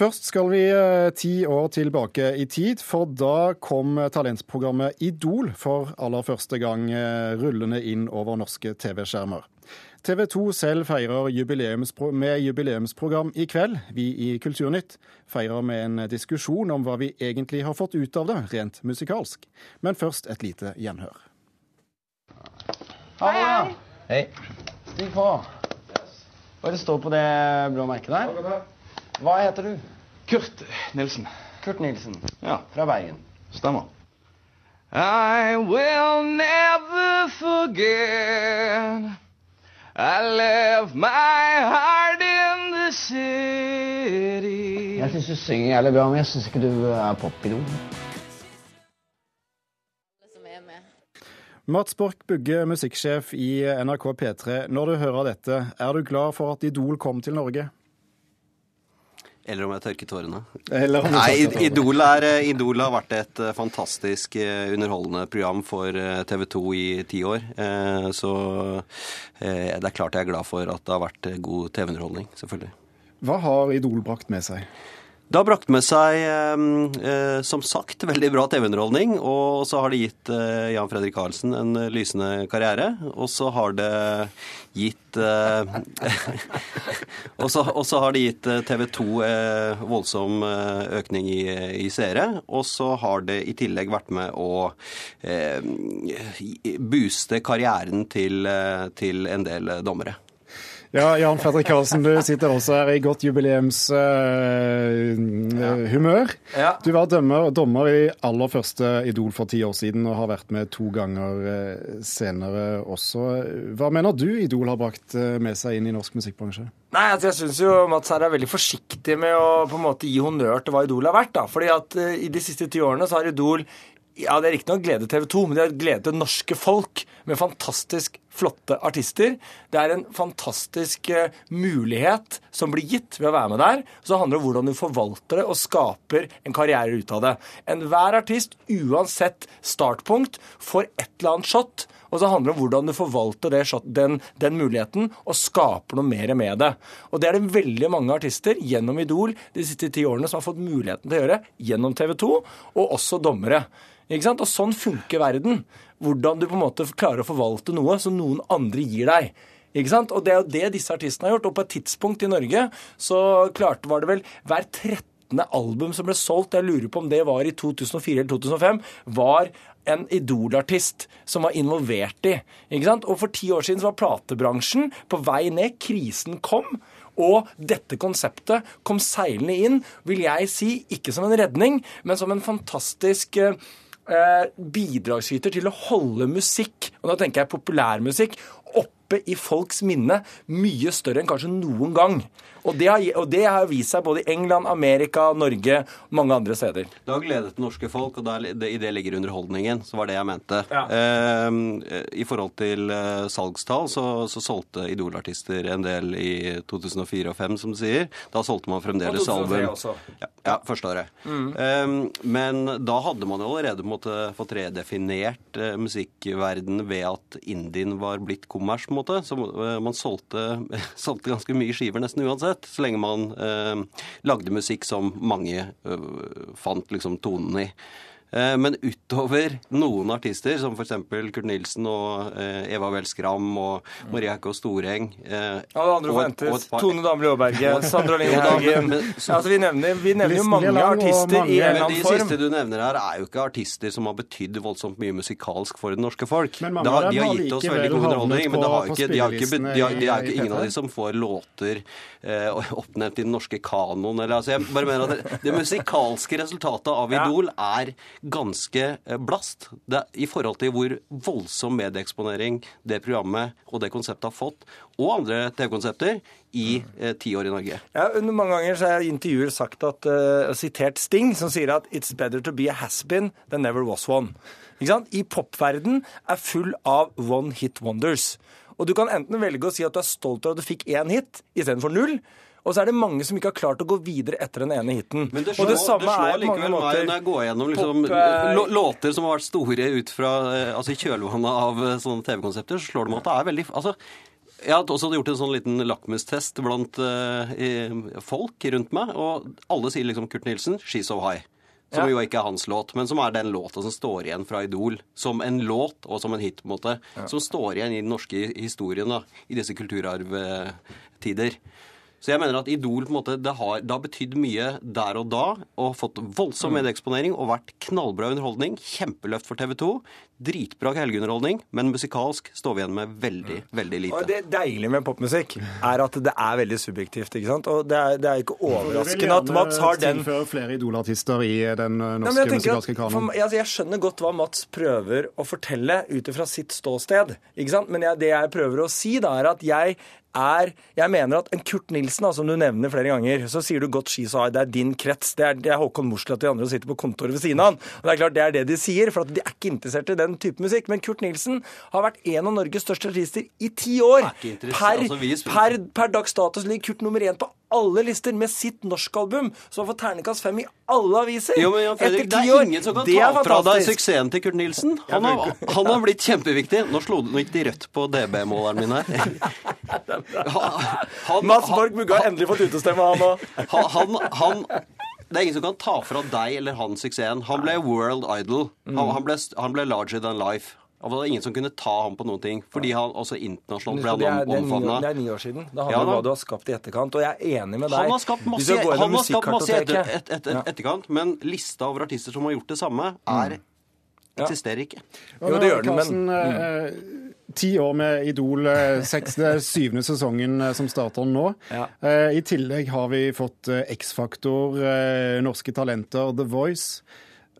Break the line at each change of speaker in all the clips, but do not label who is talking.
Først skal vi eh, ti år tilbake i tid, for da kom talentprogrammet Idol for aller første gang eh, rullende inn over norske TV-skjermer. TV 2 selv feirer jubileumspro med jubileumsprogram i kveld. Vi i Kulturnytt feirer med en diskusjon om hva vi egentlig har fått ut av det, rent musikalsk. Men først et lite gjenhør.
Hei, Hei. Stig på. Hva er det står på det blå merket der? Hva heter du?
Kurt Nilsen.
Kurt Nilsen.
Ja,
Fra Bergen.
stemmer. I will never forget I left my heart in the city
Jeg syns du synger jævlig bra, men jeg syns ikke du er popidol.
som er med.
Mats Borch Bugge, musikksjef i NRK P3. Når du hører dette, er du glad for at Idol kom til Norge?
Eller om jeg tørker tårene. Nei. Idol, er, eh, Idol har vært et eh, fantastisk eh, underholdende program for TV 2 i ti år. Så det er klart jeg er glad for at det har vært god TV-underholdning, selvfølgelig.
Hva har Idol brakt med seg?
Det har brakt med seg, eh, eh, som sagt, veldig bra TV-underholdning. Og så har det gitt eh, Jan Fredrik Karlsen en lysende karriere. Og så har det gitt eh, Og så har det gitt TV 2 eh, voldsom økning i, i seere. Og så har det i tillegg vært med å booste karrieren til, til en del dommere.
Ja, Jan Fredrik Karlsen, du sitter også her i godt jubileumshumør.
Ja.
Du var dommer, dommer i aller første Idol for ti år siden, og har vært med to ganger eh, senere også. Hva mener du Idol har brakt eh, med seg inn i norsk musikkbransje?
Nei, altså jeg syns jo Mats her er veldig forsiktig med å på en måte gi honnør til hva Idol har vært. da. Fordi at uh, i de siste ti årene så har Idol ja, det er riktignok glede TV 2, men det er glede til norske folk med fantastisk flotte artister. Det er en fantastisk eh, mulighet som blir gitt ved å være med der. Så handler det om hvordan du forvalter det og skaper en karriere ut av det. Enhver artist, uansett startpunkt, får et eller annet shot. Og så handler det om hvordan du forvalter det, den, den muligheten og skaper noe mer med det. Og det er det veldig mange artister gjennom Idol de siste ti årene som har fått muligheten til å gjøre gjennom TV 2, og også dommere. Ikke sant? Og sånn funker verden. Hvordan du på en måte klarer å forvalte noe som noen andre gir deg. Ikke sant? Og det er jo det disse artistene har gjort. Og på et tidspunkt i Norge så klarte var det vel hver 13. album som ble solgt, jeg lurer på om det var i 2004 eller 2005, var en Idol-artist som var involvert i. Ikke sant? Og for ti år siden så var platebransjen på vei ned. Krisen kom. Og dette konseptet kom seilende inn, vil jeg si, ikke som en redning, men som en fantastisk eh, eh, bidragsyter til å holde musikk, og da tenker jeg populærmusikk, oppe i folks minne mye større enn kanskje noen gang. Og det har, og det har vist seg både i England, Amerika, Norge mange andre steder.
Det har gledet det norske folk, og der, det, i det ligger underholdningen. Så var det jeg mente.
Ja.
Eh, I forhold til eh, salgstall så, så solgte Idol-artister en del i 2004 og 2005, som du sier. Da solgte man fremdeles
Og 2003
album. Ja, ja, første året. Eh, men da hadde man allerede måte, fått redefinert eh, musikkverdenen ved at indien var blitt kommers, måte. Så eh, man solgte, solgte ganske mye skiver nesten uansett, så lenge man eh, lagde musikk som mange eh, fant liksom tonen i. Eh, Men utover noen artister, som f.eks. Kurt Nilsen og eh, Eva Vel Skram og Maria Hækå Storeng Ja,
det andre forventes. Tone Damli Aaberge, Sandra Haugen.
men-
altså, vi nevner, vi nevner jo mange artister
mange-
i en eller
de
annen form.
siste du nevner her, er jo ikke artister som har betydd voldsomt mye musikalsk for det norske folk.
Dem
de har gitt oss veldig god underholdning, men det
er
ikke, de har ikke,
spillelistene
de har, de har ikke ingen av de som får låter eh, oppnevnt i den norske kanoen. Eller, altså, jeg bare mener at det, det musikalske resultatet av Idol er ganske eh, blast. Det, I forhold til hvor voldsom medieeksponering det programmet og det konseptet har fått, og andre TV-konsepter, i eh, ti år i Norge.
Ja, under mange ganger så i intervjuer sagt at, uh, sitert Sting, som sier at «It's better to be a has-been than never was one». Ikke sant? I popverden er full av one hit wonders. Og du kan enten velge å si at du er stolt av at du fikk én hit istedenfor null. Og så er det mange som ikke har klart å gå videre etter den ene hiten.
Men det
og
slår,
det samme
det slår
er på mange måter
når jeg går gjennom liksom,
pop, eh,
låter som har vært store ut fra eh, altså kjølvannet av eh, sånne TV-konsepter, så slår det meg at det er veldig altså, Jeg har også gjort en sånn liten lakmustest blant eh, folk rundt meg, og alle sier liksom Kurt Nilsen, 'She's So High'. Som
Ja.
jo ikke er hans låt, men som er den låta som står igjen fra Idol. Som en låt, og som en hit, på en måte. Som står igjen i den norske historien da, i disse kulturarvtider. Så jeg mener at Idol på en måte, det har, det har betydd mye der og da, og fått voldsom medieeksponering og vært knallbra underholdning. Kjempeløft for TV 2. Dritbra helgeunderholdning, men musikalsk står vi igjen med veldig, veldig lite.
Og det deilige med popmusikk er at det er veldig subjektivt. ikke sant? Og det er, det er ikke overraskende at Mats har den
tilføre flere Idol-artister i den norske
Nei,
norske
at,
musikalske
for,
kanoen.
altså, jeg skjønner godt hva Mats prøver å fortelle ut ifra sitt ståsted. ikke sant? Men jeg, det jeg prøver å si, da, er at jeg er Jeg mener at en Kurt Nilsen, da, som du nevner flere ganger, så sier du godt ski så det er din krets. Det er, det er Håkon Mosleth at de andre sitter på kontoret ved siden av han. Og det er klart det er det de sier, for at de er ikke interessert i den type musikk. Men Kurt Nilsen har vært en av Norges største artister i ti år.
Er
Per,
altså,
per, per dags status ligger Kurt nummer én på alle lister med sitt norskalbum, som har fått terningkast fem i alle aviser.
Jo, men Jan Fredrik,
Etter
Det er ingen som kan ta fra deg suksessen til Kurt Nilsen. Han har, han har blitt kjempeviktig. Nå, slo, det ikke rødt på DB-måleren min her. Han, han,
Mats Borg Mugge har endelig fått utestemme, han òg.
han Det er ingen som kan ta fra deg eller han suksessen. Han ble world idol. Han, han, ble, han ble larger than life. Det var ingen som kunne ta ham på noen ting, fordi han også internasjonalt ble han omfavna.
det er ni år siden. Det handler
Ja,
om
da.
hva du har skapt i etterkant. Og jeg er enig med deg.
Han har skapt masse, han har skapt masse etter, et, et, et,
Ja.
etterkant, men lista over artister som har gjort det samme, er, eksisterer ikke.
Jo, det gjør den, men
eh, Ti år med Idol, eh, seks, syvende sesongen eh, som starter nå.
Ja.
Eh, I tillegg har vi fått X-Faktor, eh, Norske Talenter, The Voice.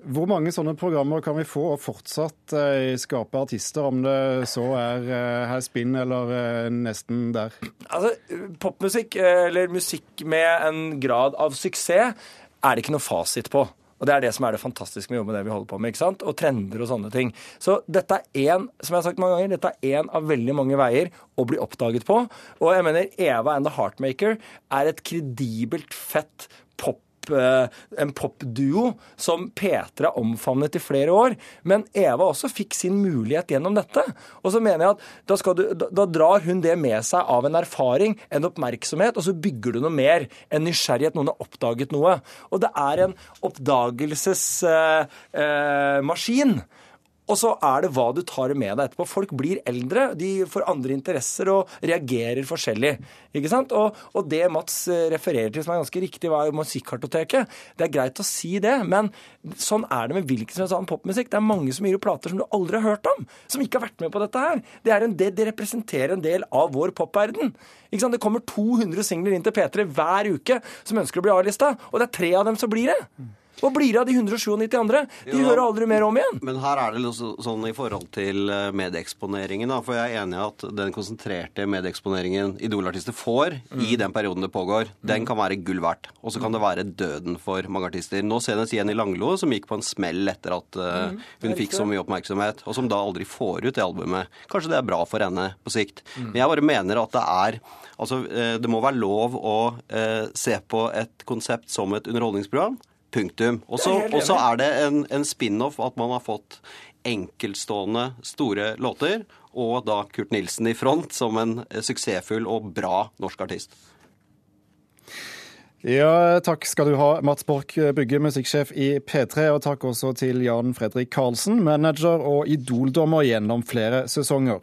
Hvor mange sånne programmer kan vi få og fortsatt eh, skape artister, om det så er eh, Herr Spinn eller eh, nesten der?
altså, popmusikk, eller musikk med en grad av suksess, er det ikke noe fasit på. Og Det er det som er det fantastiske med å jobbe med det vi holder på med. ikke sant? Og trender og sånne ting. Så dette er én som jeg har sagt mange ganger, dette er én av veldig mange veier å bli oppdaget på. Og jeg mener Eva and the Heartmaker er et kredibelt, fett pop en popduo som P3 har omfavnet i flere år. Men Eva også fikk sin mulighet gjennom dette. Og så mener jeg at da, du, da, drar hun det med seg av en erfaring, en oppmerksomhet, og så bygger du noe mer. En nysgjerrighet, noen har oppdaget noe. Og det er en oppdagelsesmaskin. Og så er det hva du tar med deg etterpå. Folk blir eldre, de får andre interesser og reagerer forskjellig. Ikke sant? Og, og det Mats eh, refererer til som er ganske riktig, var jo musikkartoteket. Det er greit å si det, men sånn er det med hvilken som helst annen popmusikk. Det er mange som gir ut plater som du aldri har hørt om, som ikke har vært med på dette her. Det, en, del, det representerer en del av vår popverden. Ikke sant? Det kommer 200 singler inn til P3 hver uke som ønsker å bli A-lista, og det er tre av dem som blir det. Og blir det av de 197 andre? De
Jo,
hører aldri mer om igjen.
Men her er det liksom sånn i forhold til eh, medieeksponeringen, da. For jeg er enig i at den konsentrerte medieeksponeringen idolartister får får i den perioden det pågår, den kan være gull verdt. Og så kan det være døden for mange artister. Nå senest Jenny Langlo, som gikk på en smell etter at uh, hun fikk så mye oppmerksomhet, og som da aldri får ut det albumet. Kanskje det er bra for henne på sikt. Men jeg bare mener at det er Altså, eh, det må være lov å uh, se på et konsept som et underholdningsprogram. Punktum. Og så
er
det en, en spin-off at man har fått enkeltstående store låter, og da Kurt Nilsen i front som en suksessfull og bra norsk artist.
Ja, takk skal du ha, Mats Borch Bygge, musikksjef i P3. Og takk også til Jan Fredrik Karlsen, manager og Idol-dommer gjennom flere sesonger.